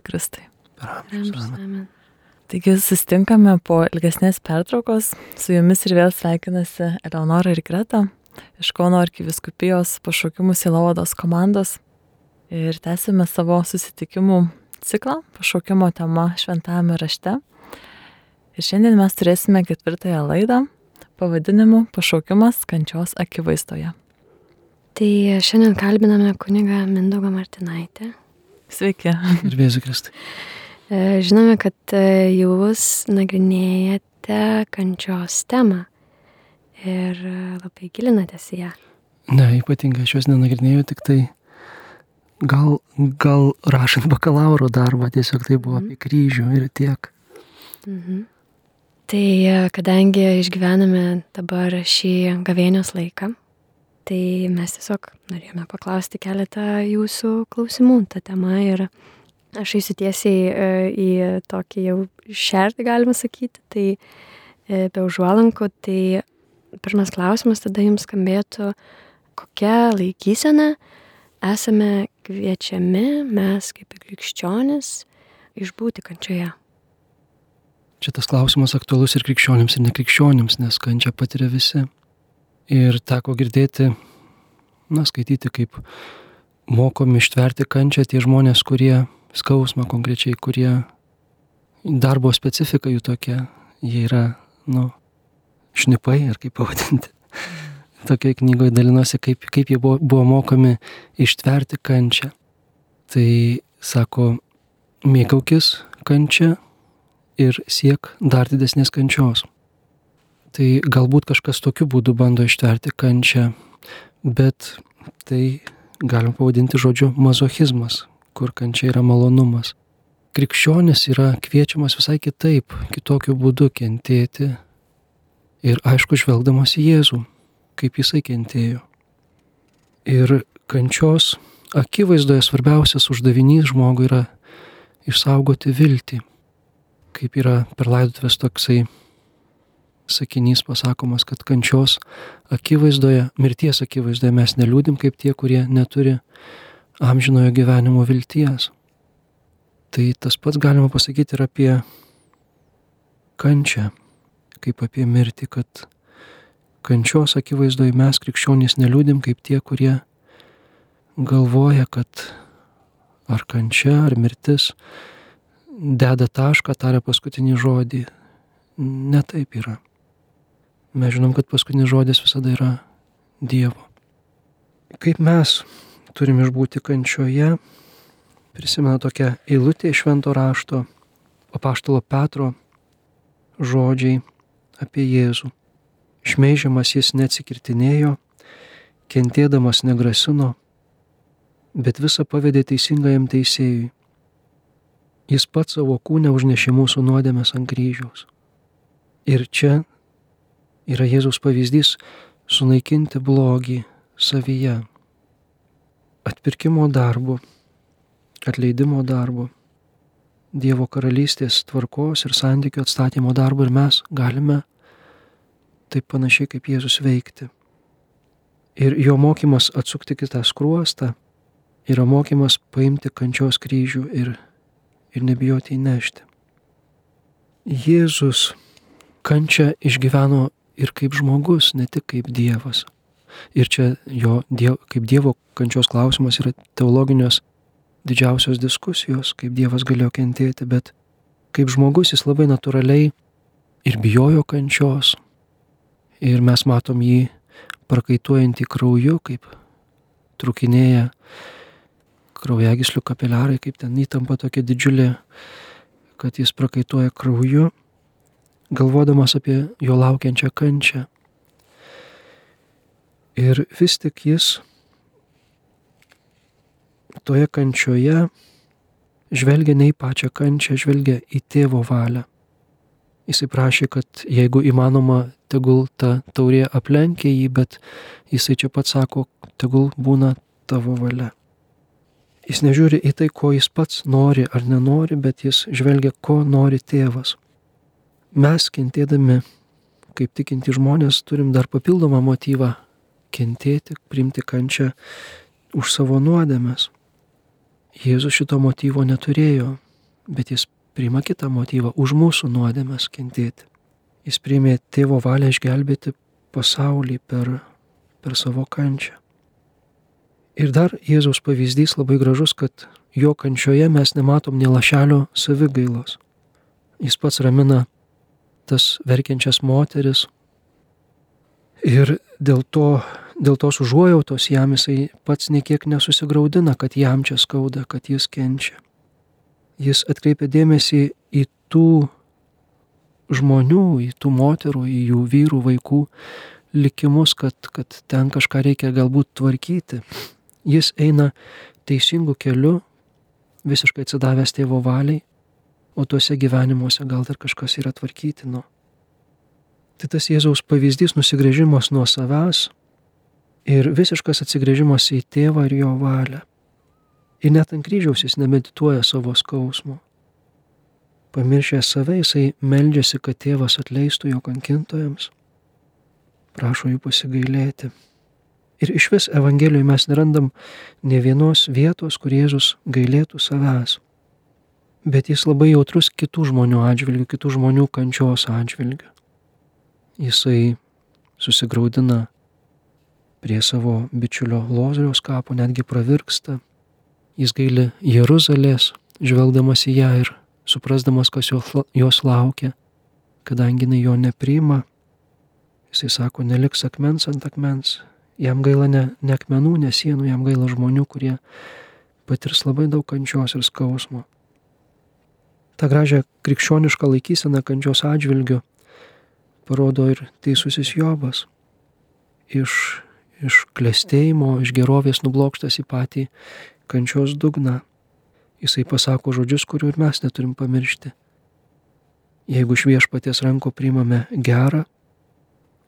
Kristai. Amžius, Amen. amen. Taigi sustinkame po ilgesnės pertraukos. Su jumis ir vėl sveikinasi Eleonora ir Greta iš Kauno arkiviskupijos pašaukimų Silovados komandos. Ir tęsime savo susitikimų ciklą pašaukimo tema šventame rašte. Ir šiandien mes turėsime ketvirtąją laidą pavadinimu Pašaukimas kančios akivaizdoje. Tai šiandien kalbiname kunigą Mindogą Martinaitę. Sveiki. Ir vėzi Kristai. E, Žinome, kad e, jūs nagrinėjate kančios temą ir e, labai gilinatės į ją. Ne, ypatingai aš jos nenagrinėjau, tik tai gal, gal rašant bakalauro darbą, tiesiog tai buvo apie kryžių ir tiek. Mhm. Tai kadangi išgyvename dabar šį gavėnios laiką, tai mes tiesiog norėjome paklausti keletą jūsų klausimų tą temą ir aš eisiu tiesiai e, į tokį jau šerdį, galima sakyti, tai e, be užuolankų, tai pirmas klausimas tada jums skambėtų, kokia laikysena esame kviečiami mes kaip krikščionis išbūti kančioje. Čia tas klausimas aktualus ir krikščionims, ir nekrikščionims, nes kančią patiria visi. Ir teko girdėti, na, skaityti, kaip mokomi ištverti kančią tie žmonės, kurie skausmą konkrečiai, kurie darbo specifika jų tokia, jie yra, nu, šnipai, ar kaip pavadinti. Tokiai knygoje dalinosi, kaip, kaip jie buvo, buvo mokomi ištverti kančią. Tai sako, mėgaukis kančią ir siek dar didesnės kančios. Tai galbūt kažkas tokiu būdu bando ištverti kančią, bet tai galim pavadinti žodžiu mazochizmas, kur kančia yra malonumas. Krikščionis yra kviečiamas visai kitaip, kitokiu būdu kentėti ir aišku žvelgdamas į Jėzų, kaip jisai kentėjo. Ir kančios akivaizdoje svarbiausias uždavinys žmogui yra išsaugoti viltį kaip yra per laidotuvės toksai sakinys pasakomas, kad kančios akivaizdoje, mirties akivaizdoje mes neliūdim kaip tie, kurie neturi amžinojo gyvenimo vilties. Tai tas pats galima pasakyti ir apie kančią, kaip apie mirtį, kad kančios akivaizdoje mes krikščionys neliūdim kaip tie, kurie galvoja, kad ar kančia, ar mirtis deda tašką, taria paskutinį žodį. Ne taip yra. Mes žinom, kad paskutinis žodis visada yra Dievo. Kaip mes turim išbūti kančioje, prisimena tokia eilutė iš švento rašto, apaštalo Petro žodžiai apie Jėzų. Šmeižiamas jis neatsikirtinėjo, kentėdamas negrasino, bet visą pavedė teisingajam teisėjui Jis pats savo kūnę užnešė mūsų nuodėmės ant kryžiaus. Ir čia yra Jėzaus pavyzdys sunaikinti blogį savyje. Atpirkimo darbu, atleidimo darbu, Dievo karalystės tvarkos ir santykių atstatymo darbu ir mes galime taip panašiai kaip Jėzus veikti. Ir jo mokymas atsukti kitą skruostą yra mokymas paimti kančios kryžių ir ir nebijoti įnešti. Jėzus kančią išgyveno ir kaip žmogus, ne tik kaip Dievas. Ir čia jo diev, kaip Dievo kančios klausimas yra teologinios didžiausios diskusijos, kaip Dievas galėjo kentėti, bet kaip žmogus jis labai natūraliai ir bijojo kančios. Ir mes matom jį prakaituojantį krauju, kaip trukinėja kraujagyslių kapiliarai, kaip ten įtampa tokia didžiulė, kad jis prakaituoja krauju, galvodamas apie jo laukiančią kančią. Ir vis tik jis toje kančioje žvelgia ne į pačią kančią, žvelgia į tėvo valią. Jisai prašė, kad jeigu įmanoma, tegul ta taurė aplenkia jį, bet jisai čia pat sako, tegul būna tavo valia. Jis nežiūri į tai, ko jis pats nori ar nenori, bet jis žvelgia, ko nori tėvas. Mes kentėdami, kaip tikinti žmonės, turim dar papildomą motyvą kentėti, priimti kančią už savo nuodėmes. Jėzus šito motyvo neturėjo, bet jis priima kitą motyvą - už mūsų nuodėmės kentėti. Jis priėmė tėvo valią išgelbėti pasaulį per, per savo kančią. Ir dar Jėzaus pavyzdys labai gražus, kad jo kančioje mes nematom nei lašelio savigailos. Jis pats ramina tas verkiančias moteris. Ir dėl, to, dėl tos užuojautos jam jisai pats niekiek nesusigaudina, kad jam čia skauda, kad jis kenčia. Jis atkreipia dėmesį į tų žmonių, į tų moterų, į jų vyrų, vaikų likimus, kad, kad ten kažką reikia galbūt tvarkyti. Jis eina teisingų kelių, visiškai atsidavęs tėvo valiai, o tuose gyvenimuose gal dar kažkas yra tvarkytino. Tai tas Jėzaus pavyzdys nusigrėžimas nuo savęs ir visiškas atsigrėžimas į tėvą ir jo valią. Ir net ant kryžiaus jis nemedituoja savo skausmo. Pamiršęs save, jisai meldžiasi, kad tėvas atleistų jo kankintojams, prašo jų pasigailėti. Ir iš vis Evangelijoje mes nerandam ne vienos vietos, kur Jėzus gailėtų savęs. Bet jis labai jautrus kitų žmonių atžvilgių, kitų žmonių kančios atžvilgių. Jisai susigaudina prie savo bičiulio Lozoriaus kapo, netgi pravirksta. Jis gaili Jeruzalės, žvelgdamas į ją ir suprasdamas, kas jos laukia, kadangi jinai jo nepriima. Jisai sako, neliks akmens ant akmens, Jam gaila ne, ne akmenų, ne sienų, jam gaila žmonių, kurie patirs labai daug kančios ir skausmo. Ta gražia krikščioniška laikysena kančios atžvilgiu parodo ir teisusis Jobas. Iš, iš klėstėjimo, iš gerovės nublokštas į patį kančios dugną. Jisai pasako žodžius, kurių ir mes neturim pamiršti. Jeigu iš viešpaties ranko priimame gerą,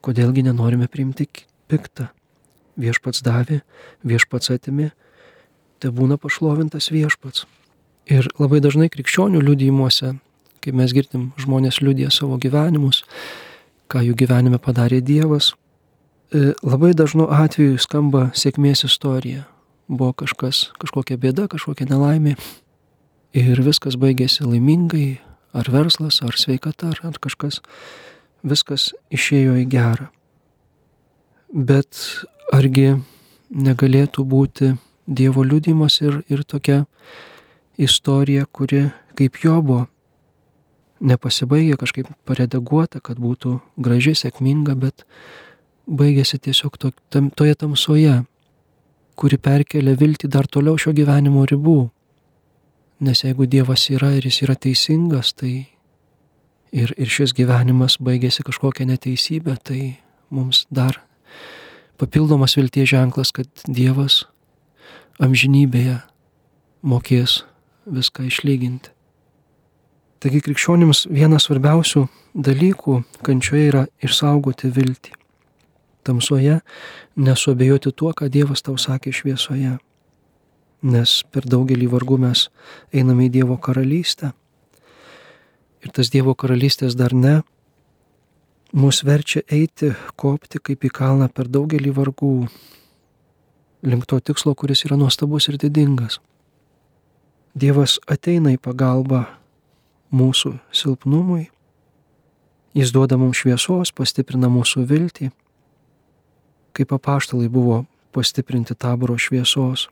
kodėlgi nenorime priimti piktą viešpats davė, viešpats atimė, te būna pašlovintas viešpats. Ir labai dažnai krikščionių liudijimuose, kai mes girdim žmonės liudija savo gyvenimus, ką jų gyvenime padarė Dievas, e, labai dažnu atveju skamba sėkmės istorija. Buvo kažkas, kažkokia bėda, kažkokia nelaimė ir viskas baigėsi laimingai, ar verslas, ar sveikata, ar, kažkas, viskas išėjo į gerą. Bet argi negalėtų būti Dievo liudimas ir, ir tokia istorija, kuri kaip Jobo nepasibaigė kažkaip paredaguota, kad būtų graži, sėkminga, bet baigėsi tiesiog to, tam, toje tamsoje, kuri perkelia viltį dar toliau šio gyvenimo ribų. Nes jeigu Dievas yra ir jis yra teisingas, tai ir, ir šis gyvenimas baigėsi kažkokią neteisybę, tai mums dar papildomas vilties ženklas, kad Dievas amžinybėje mokės viską išlyginti. Taigi krikščionims vienas svarbiausių dalykų kančioje yra išsaugoti viltį. Tamsoje nesuabejoti tuo, ką Dievas tau sakė šviesoje. Nes per daugelį vargų mes einame į Dievo karalystę. Ir tas Dievo karalystės dar ne mus verčia eiti, kopti kaip į kalną per daugelį vargų, link to tikslo, kuris yra nuostabus ir didingas. Dievas ateina į pagalbą mūsų silpnumui, jis duoda mums šviesos, pastiprina mūsų viltį, kaip apaštalai buvo pastiprinti taboro šviesos.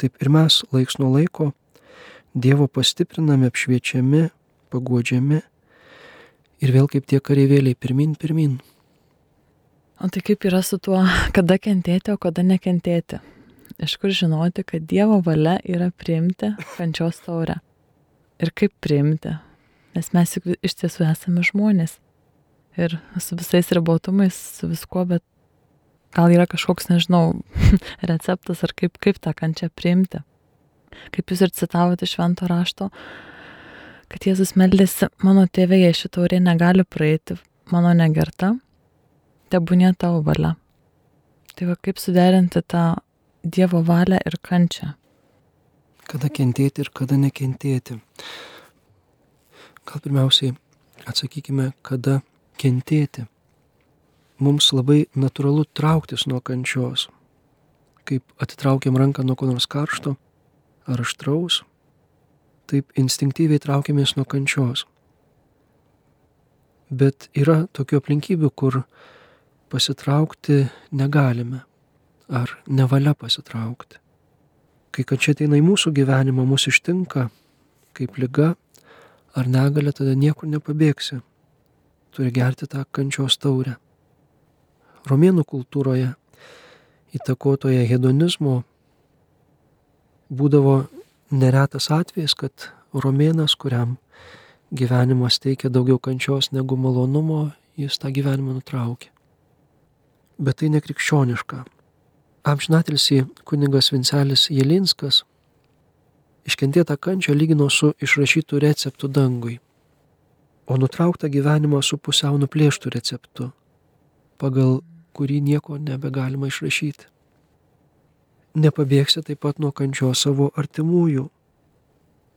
Taip ir mes laiks nuo laiko Dievo pastiprinami, apšviečiami, paguodžiami ir vėl kaip tie kareivėliai pirmin, pirmin. O tai kaip yra su tuo, kada kentėti, o kada nekentėti? Iš kur žinoti, kad Dievo valia yra priimti kančios taurę? Ir kaip priimti? Nes mes juk iš tiesų esame žmonės. Ir su visais ribotumais, su viskuo, bet gal yra kažkoks, nežinau, receptas ar kaip, kaip tą kančią priimti. Kaip jūs ir citavote iš švento rašto, kad Jėzus meldėsi, mano tėvė, jei ši taurė negali praeiti, mano negerta, tebūnė tavo valia. Tai va kaip suderinti tą Dievo valią ir kančią. Kada kentėti ir kada nekentėti. Gal pirmiausiai atsakykime, kada kentėti. Mums labai natūralu trauktis nuo kančios. Kaip atitraukiam ranką nuo ko nors karšto, ar aštraus, taip instinktyviai traukiamės nuo kančios. Bet yra tokių aplinkybių, kur pasitraukti negalime ar nevalia pasitraukti. Kai kančia ateina į mūsų gyvenimą, mūsų ištinka kaip lyga ar negalė, tada niekur nepabėgsi. Turi gerti tą kančios taurę. Romėnų kultūroje įtakotoje hedonizmo būdavo neretas atvejis, kad romėnas, kuriam gyvenimas teikia daugiau kančios negu malonumo, jis tą gyvenimą nutraukė. Bet tai nekrikščioniška. Amžinatilsi kuningas Vincelis Jelinskas iškentėtą kančią lygino su išrašytų receptų dangui, o nutrauktą gyvenimą su pusiau nuplėštų receptu, pagal kurį nieko nebegalima išrašyti. Nepabėgsi taip pat nuo kančios savo artimųjų.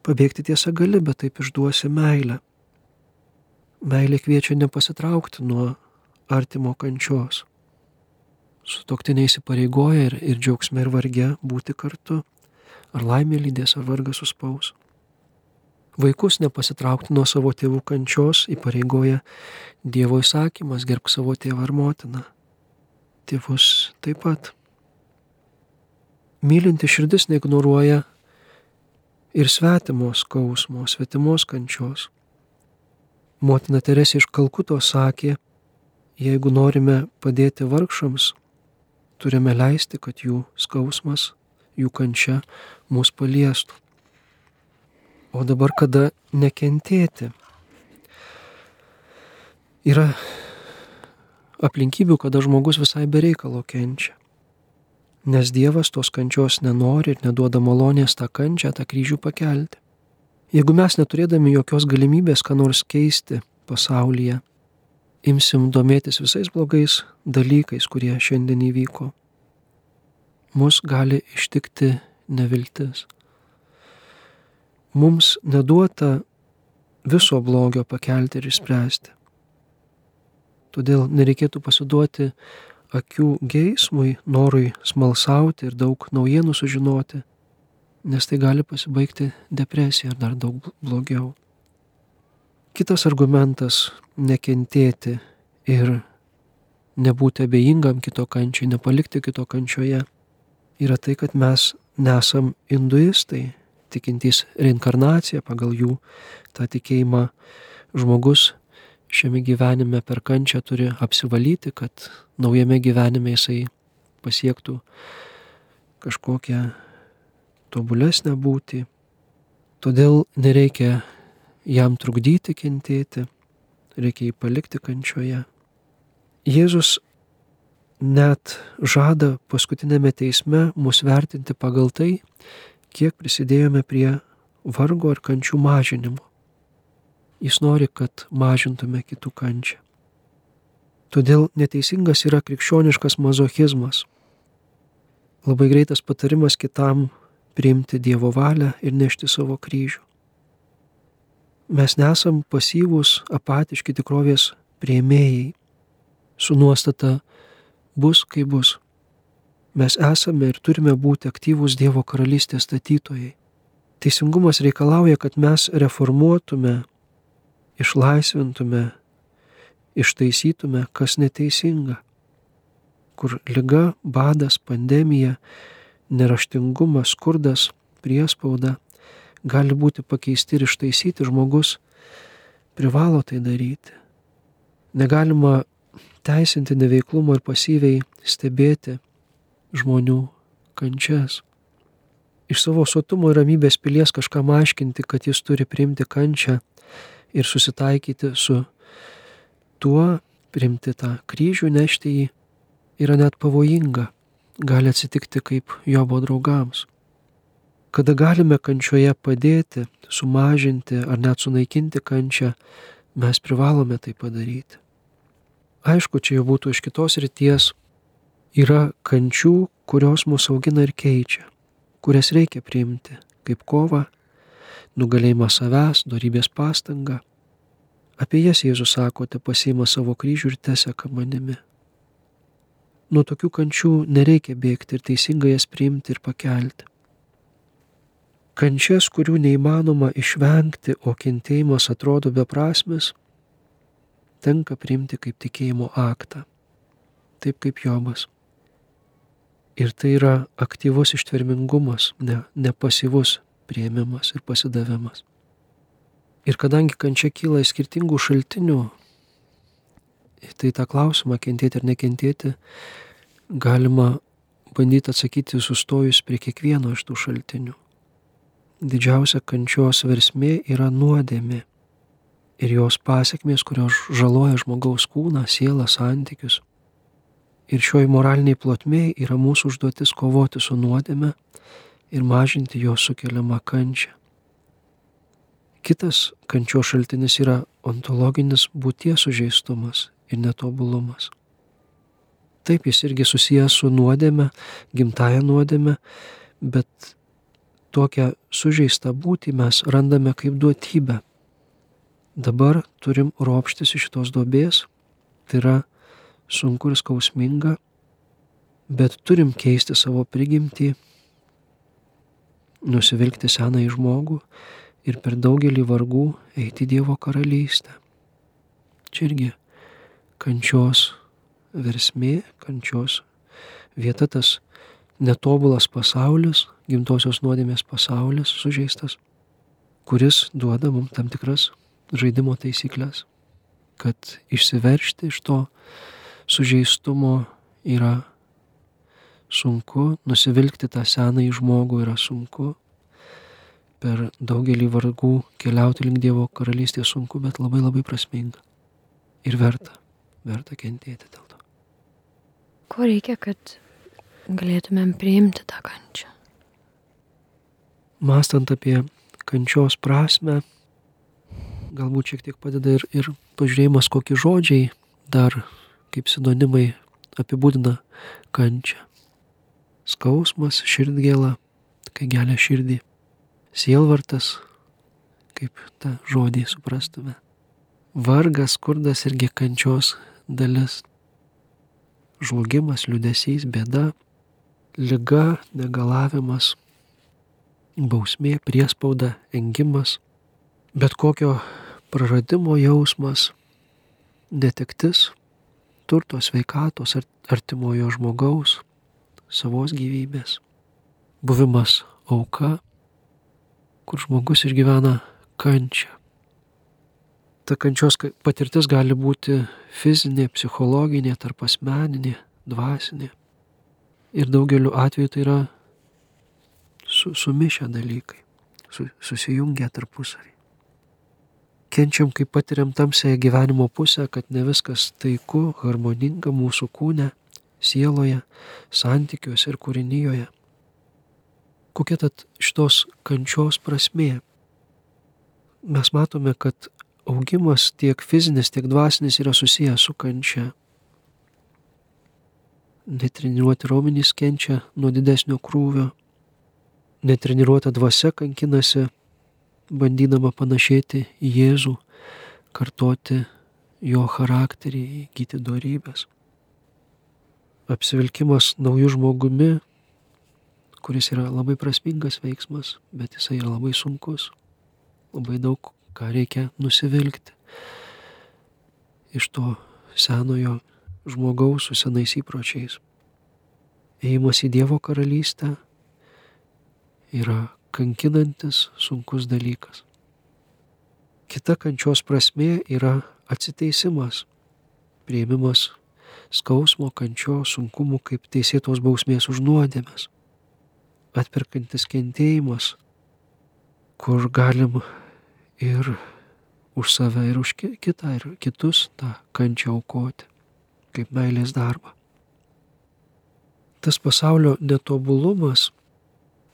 Pabėgti tiesa gali, bet taip išduosi meilę. Meilė kviečia nepasitraukti nuo artimo kančios. Sutoktiniai įsipareigoja ir, ir džiaugsme ir varge būti kartu. Ar laimė lydės, ar vargas suspaus. Vaikus nepasitraukti nuo savo tėvų kančios įpareigoja Dievo įsakymas gerb savo tėvą ar motiną tėvus taip pat. Mylinti širdis neignoruoja ir svetimos skausmo, svetimos kančios. Motina Teresė iš Kalkuto sakė, jeigu norime padėti vargšams, turime leisti, kad jų skausmas, jų kančia mus paliestų. O dabar kada nekentėti? Yra aplinkybių, kada žmogus visai bereikalo kenčia. Nes Dievas tos kančios nenori ir neduoda malonės tą kančią, tą kryžių pakelti. Jeigu mes neturėdami jokios galimybės ką nors keisti pasaulyje, imsim domėtis visais blogais dalykais, kurie šiandien įvyko, mus gali ištikti neviltis. Mums neduota viso blogio pakelti ir išspręsti. Todėl nereikėtų pasiduoti akių geismui, norui smalsauti ir daug naujienų sužinoti, nes tai gali pasibaigti depresija ar dar daug blogiau. Kitas argumentas - nekentėti ir nebūti abejingam kito kančiai, nepalikti kito kančioje, yra tai, kad mes nesam hinduistai, tikintys reinkarnaciją pagal jų tą tikėjimą žmogus šiame gyvenime per kančią turi apsivalyti, kad naujame gyvenime jisai pasiektų kažkokią tobulesnę būti. Todėl nereikia jam trukdyti kentėti, reikia jį palikti kančioje. Jėzus net žada paskutinėme teisme mus vertinti pagal tai, kiek prisidėjome prie vargo ir kančių mažinimo. Jis nori, kad mažintume kitų kančią. Todėl neteisingas yra krikščioniškas mazochizmas. Labai greitas patarimas kitam priimti Dievo valią ir nešti savo kryžių. Mes nesam pasyvūs, apatiški tikrovės prieimėjai, su nuostata bus kaip bus. Mes esame ir turime būti aktyvūs Dievo karalystės statytojai. Teisingumas reikalauja, kad mes reformuotume išlaisvintume, ištaisytume, kas neteisinga, kur lyga, badas, pandemija, neraštingumas, skurdas, priespauda gali būti pakeisti ir ištaisyti, žmogus privalo tai daryti. Negalima teisinti neveiklumo ir pasyviai stebėti žmonių kančias. Iš savo sotumo ir ramybės pilies kažkam aiškinti, kad jis turi priimti kančią ir susitaikyti su tuo, primti tą kryžių, nešti jį, yra net pavojinga, gali atsitikti kaip Jobo draugams. Kada galime kančioje padėti, sumažinti ar net sunaikinti kančią, mes privalome tai padaryti. Aišku, čia jau būtų iš kitos ryties, yra kančių, kurios mūsų augina ir keičia, kurias reikia priimti kaip kova nugalėjimą savęs, darybės pastangą. Apie jas Jėzus sakote, pasiima savo kryžių ir teseka manimi. Nuo tokių kančių nereikia bėgti ir teisingai jas priimti ir pakelti. Kančias, kurių neįmanoma išvengti, o kentėjimas atrodo beprasmis, tenka priimti kaip tikėjimo aktą, taip kaip Jobas. Ir tai yra aktyvus ištvermingumas, ne, ne pasyvus prieimimas ir pasidavimas. Ir kadangi kančia kyla iš skirtingų šaltinių, tai tą klausimą kentėti ar nekentėti galima bandyti atsakyti sustojus prie kiekvieno iš tų šaltinių. Didžiausia kančios versmė yra nuodėmė ir jos pasiekmės, kurios žaloja žmogaus kūną, sielą, santykius. Ir šioji moraliniai plotmėje yra mūsų užduotis kovoti su nuodėme ir mažinti jos sukeliamą kančią. Kitas kančio šaltinis yra ontologinis būties sužeistumas ir netobulumas. Taip jis irgi susijęs su nuodėme, gimtaja nuodėme, bet tokią sužeistą būtį mes randame kaip duotybę. Dabar turim ropštis iš šitos duobės, tai yra sunku ir skausminga, bet turim keisti savo prigimtį, nusivilkti senąjį žmogų ir per daugelį vargų eiti Dievo karalystę. Čia irgi kančios versmė, kančios vieta tas netobulas pasaulis, gimtosios nuodėmės pasaulis sužeistas, kuris duoda mums tam tikras žaidimo taisyklės, kad išsiveršti iš to sužeistumo yra sunku, nusivilkti tą senąjį žmogų yra sunku, per daugelį vargų keliauti link Dievo karalystės sunku, bet labai labai prasminga ir verta verta kentėti dėl to. Ko reikia, kad galėtumėm priimti tą kančią? Mastant apie kančios prasme, galbūt šiek tiek padeda ir, ir pažiūrėjimas, kokie žodžiai dar kaip sinonimai apibūdina kančią. Skausmas, širdgėla, kai gelia širdį. Sielvartas, kaip tą žodį suprastume. Vargas, skurdas irgi kančios dalis. Žlugimas, liudesys, bėda, lyga, negalavimas, bausmė, priespauda, engimas, bet kokio praradimo jausmas, netektis, turto sveikatos artimojo žmogaus, savos gyvybės, buvimas auka, kur žmogus išgyvena kančią ta kančios patirtis gali būti fizinė, psichologinė, tarp asmeninė, dvasinė. Ir daugeliu atveju tai yra su, sumišę dalykai, su, susijungę tarpusavį. Kenčiam, kai patiriam tamsąją gyvenimo pusę, kad ne viskas taiku, harmoninga mūsų kūne, sieloje, santykiuose ir kūrinyjoje. Kokia tad šitos kančios prasmė? Mes matome, kad augimas tiek fizinis, tiek dvasinis yra susijęs su kančia. Netreniruoti raumenys kenčia nuo didesnio krūvio, netreniruota dvasia kankinasi, bandydama panašėti į Jėzų, kartoti jo charakterį, įgyti darybės. Apsivilkimas naujų žmogumi, kuris yra labai prasmingas veiksmas, bet jisai yra labai sunkus, labai daug ką reikia nusivilkti. Iš to senojo žmogaus su senais įpročiais. Ėjimas į Dievo karalystę yra kankinantis, sunkus dalykas. Kita kančios prasme yra atsiteisimas, prieimimas skausmo, kančio, sunkumų kaip teisėtos bausmės už nuodėmes, atperkantis kentėjimas, kur galim ir už save, ir už kitą, ir kitus tą kančią aukoti, kaip meilės darbą. Tas pasaulio netobulumas,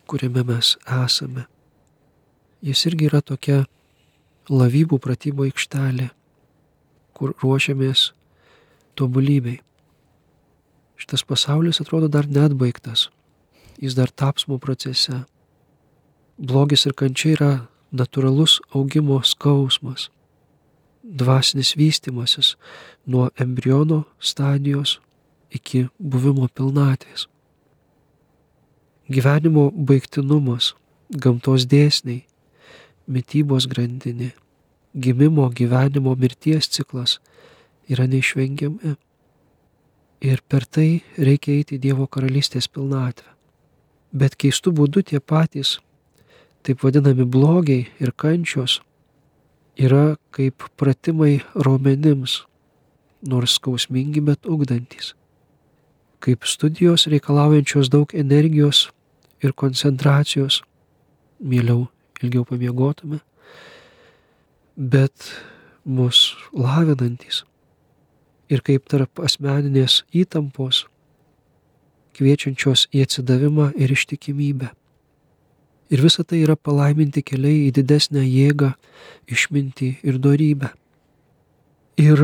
kuriame mes esame, jis irgi yra tokia lavybų pratybo aikštelė, kur ruošiamės tobulybei. Šitas pasaulis atrodo dar net baigtas, jis dar tapsmo procese. Blogis ir kančia yra natūralus augimo skausmas, dvasinis vystimasis nuo embriono stadijos iki buvimo pilnatvės. Gyvenimo baigtinumas, gamtos dėsniai, mytybos grandinė, gimimo, gyvenimo, mirties ciklas yra neišvengiami. Ir per tai reikia eiti Dievo karalystės pilnatvę. Bet keistų būdų tie patys, taip vadinami blogiai ir kančios, yra kaip pratimai raumenims, nors skausmingi, bet ugdantis. Kaip studijos reikalaujančios daug energijos ir koncentracijos, mieliau ilgiau pamiegotume, bet mus lavinantis ir kaip tarp asmeninės įtampos, kviečiančios į atsidavimą ir ištikimybę. Ir visa tai yra palaiminti keliai į didesnę jėgą, išmintį ir darybę. Ir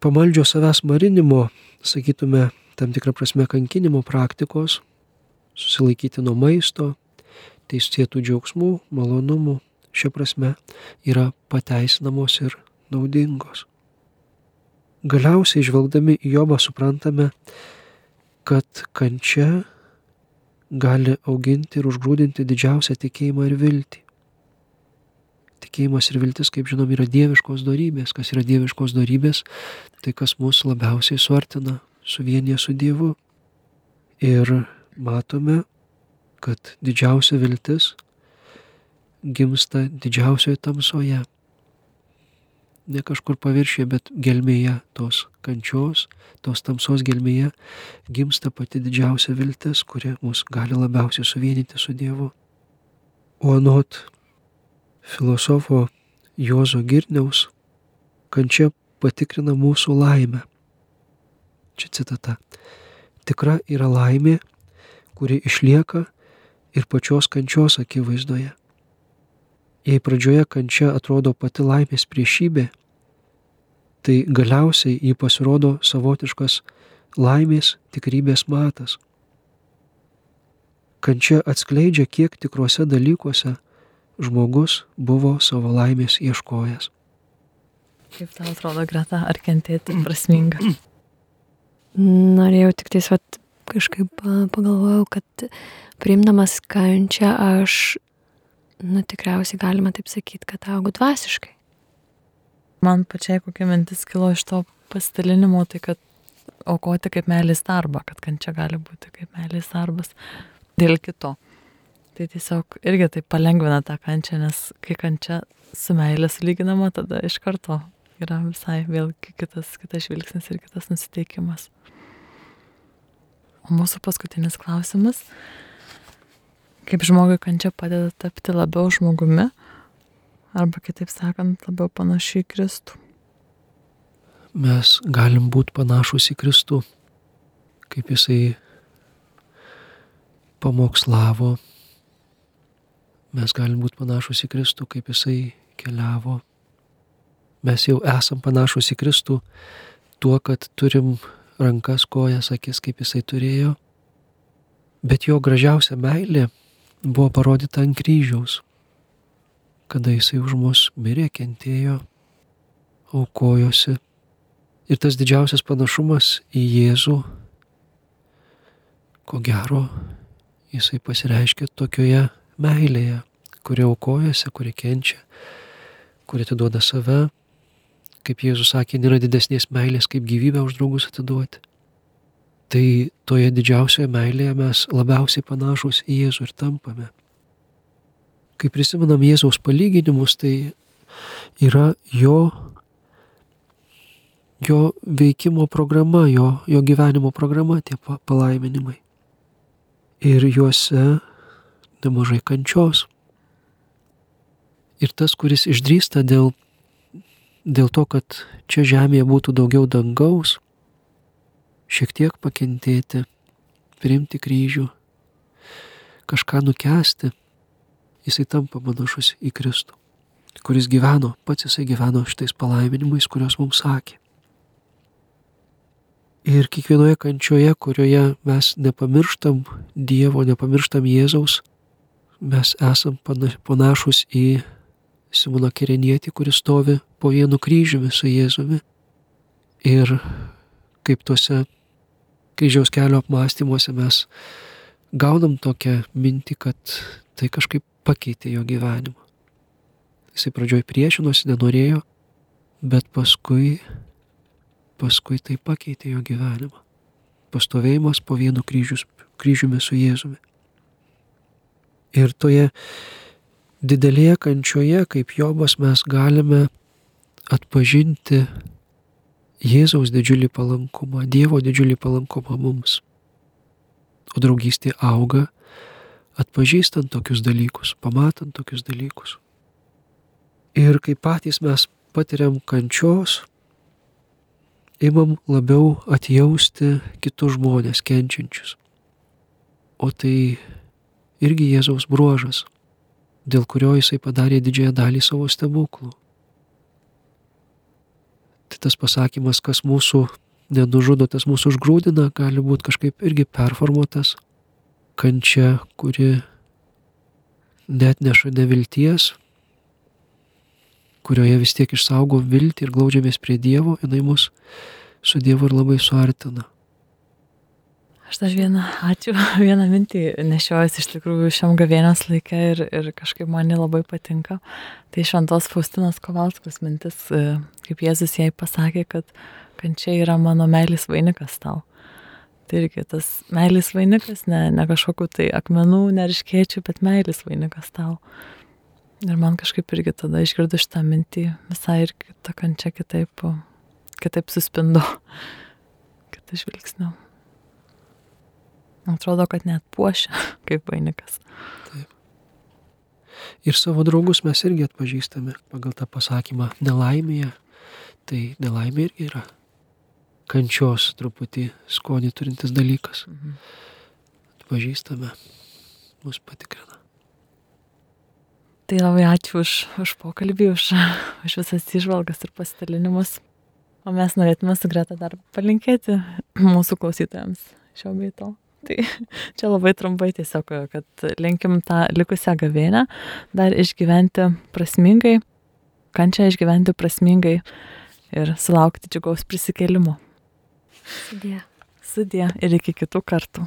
pamaldžio savęs marinimo, sakytume, tam tikrą prasme kankinimo praktikos, susilaikyti nuo maisto, teisėtų džiaugsmų, malonumų, šia prasme yra pateisinamos ir naudingos. Galiausiai žvelgdami į Jobą suprantame, kad kančia gali auginti ir užgrūdinti didžiausią tikėjimą ir viltį. Tikėjimas ir viltis, kaip žinom, yra dieviškos darybės. Kas yra dieviškos darybės, tai kas mūsų labiausiai suartina, suvienyje su Dievu. Ir matome, kad didžiausia viltis gimsta didžiausioje tamsoje ne kažkur paviršyje, bet gelmėje tos kančios, tos tamsos gelmėje gimsta pati didžiausia viltis, kuri mus gali labiausiai suvienyti su Dievu. O anot filosofo Jozo Girniaus, kančia patikrina mūsų laimę. Čia citata. Tikra yra laimė, kuri išlieka ir pačios kančios akivaizdoje. Jei pradžioje kančia atrodo pati laimės priešybė, tai galiausiai jį pasirodo savotiškas laimės tikrybės matas. Kančia atskleidžia, kiek tikruose dalykuose žmogus buvo savo laimės ieškojęs. Kaip tau atrodo, Greta, ar kentėti prasminga? Norėjau tik vat, kažkaip pagalvojau, kad priimdamas kančią aš, nu tikriausiai galima taip sakyti, kad augu dvasiškai. Man pačiai kokia mintis kilo iš to pasidalinimo, tai kad aukoti kaip meilės darbą, kad kančia gali būti kaip meilės darbas dėl kito. Tai tiesiog irgi tai palengvina tą kančią, nes kai kančia su meilė sulyginama, tada iš karto yra visai vėl kitas, kitas žvilgsnis ir kitas nusiteikimas. O mūsų paskutinis klausimas. Kaip žmogui kančia padeda tapti labiau žmogumi, arba kitaip sakant, labiau panašiai į Kristų. Mes galim būti panašus į Kristų, kaip jisai pamokslavo. Mes galim būti panašus į Kristų, kaip jisai keliavo. Mes jau esam panašus į Kristų tuo, kad turim rankas, kojas, akis, kaip jisai turėjo. Bet jo gražiausia meilė buvo parodyta ant kryžiaus kada jisai už mus mirė, kentėjo, aukojosi. Ir tas didžiausias panašumas į Jėzų, ko gero, jisai pasireiškia tokioje meilėje, kuri aukojasi, kuri kenčia, kuri atiduoda save. Kaip Jėzus sakė, nėra didesnės meilės, kaip gyvybę už draugus atiduoti. Tai toje didžiausioje meilėje mes labiausiai panašus į Jėzų ir tampame kai prisimenam Jėzaus palyginimus, tai yra jo, jo veikimo programa, jo, jo gyvenimo programa, tie palaiminimai. Ir juose nemažai kančios. Ir tas, kuris išdrįsta dėl, dėl to, kad čia žemėje būtų daugiau dangaus, šiek tiek pakentėti, priimti kryžių, kažką nukesti jisai tampa panašus į Kristų, kuris gyveno, pats jisai gyveno šitais palaiminimais, kuriuos mums sakė. Ir kiekvienoje kančioje, kurioje mes nepamirštam Dievo, nepamirštam Jėzaus, mes esam panašus į Simoną Kirenietį, kuris stovi po vienu kryžiumi su Jėzumi. Ir kaip tuose kryžiaus kelio apmąstymuose mes gaunam tokią mintį, kad tai kažkaip pakeitė jo gyvenimą. Jisai pradžioj priešinosi, nenorėjo, bet paskui, paskui tai pakeitė jo gyvenimą. Pastovėjimas po vienu kryžius, kryžiumi su Jėzumi. Ir toje didelėje kančioje, kaip Jobas, mes galime atpažinti Jėzaus didžiulį palankumą, Dievo didžiulį palankumą mums. O draugystė auga atpažįstant tokius dalykus, pamatant tokius dalykus. Ir kai patys mes patiriam kančios, imam labiau atjausti kitus žmonės kenčiančius. O tai irgi Jėzaus bruožas, dėl kurio jisai padarė didžiąją dalį savo stebuklų. Tai tas pasakymas, kas mūsų nenužudo, tas mūsų užgrūdina, gali būti kažkaip irgi performuotas kančia, kuri net neša nevilties, kurioje vis tiek išsaugo viltį ir glaudžiamės prie Dievo, jinai mus su Dievu ir labai suartina. Aš dar vieną, ačiū, vieną mintį nešiojuosi iš tikrųjų šiam gavėnios laikė ir, ir kažkaip man labai patinka. Tai šventos Faustinos Kovalskos mintis, e, kaip Jėzus jai pasakė, kad kančia yra mano meilės vainikas tau. Tai irgi tas meilės vainikas, ne, ne kažkokiu tai akmenų, neriškėčių, bet meilės vainikas tau. Ir man kažkaip irgi tada išgirdu šitą mintį, visai ir ta kančia kitaip, kitaip suspindu, kitą žvilgsnį. Atrodo, kad net puošia kaip vainikas. Taip. Ir savo draugus mes irgi atpažįstame pagal tą pasakymą nelaimėje. Tai nelaimė irgi yra kančios truputį skonį turintis dalykas. Mhm. Atpažįstame, mus patikrina. Tai labai ačiū už, už pokalbį, už, už visas išvalgas ir pasidalinimus. O mes norėtume su Greta dar palinkėti mūsų klausytojams šio bei to. Tai čia labai trumpai tiesiog, kad linkim tą likusią gavėnę dar išgyventi prasmingai, kančią išgyventi prasmingai ir sulaukti džiugaus prisikėlimo. Sudė. Sudė ir iki kitų kartų.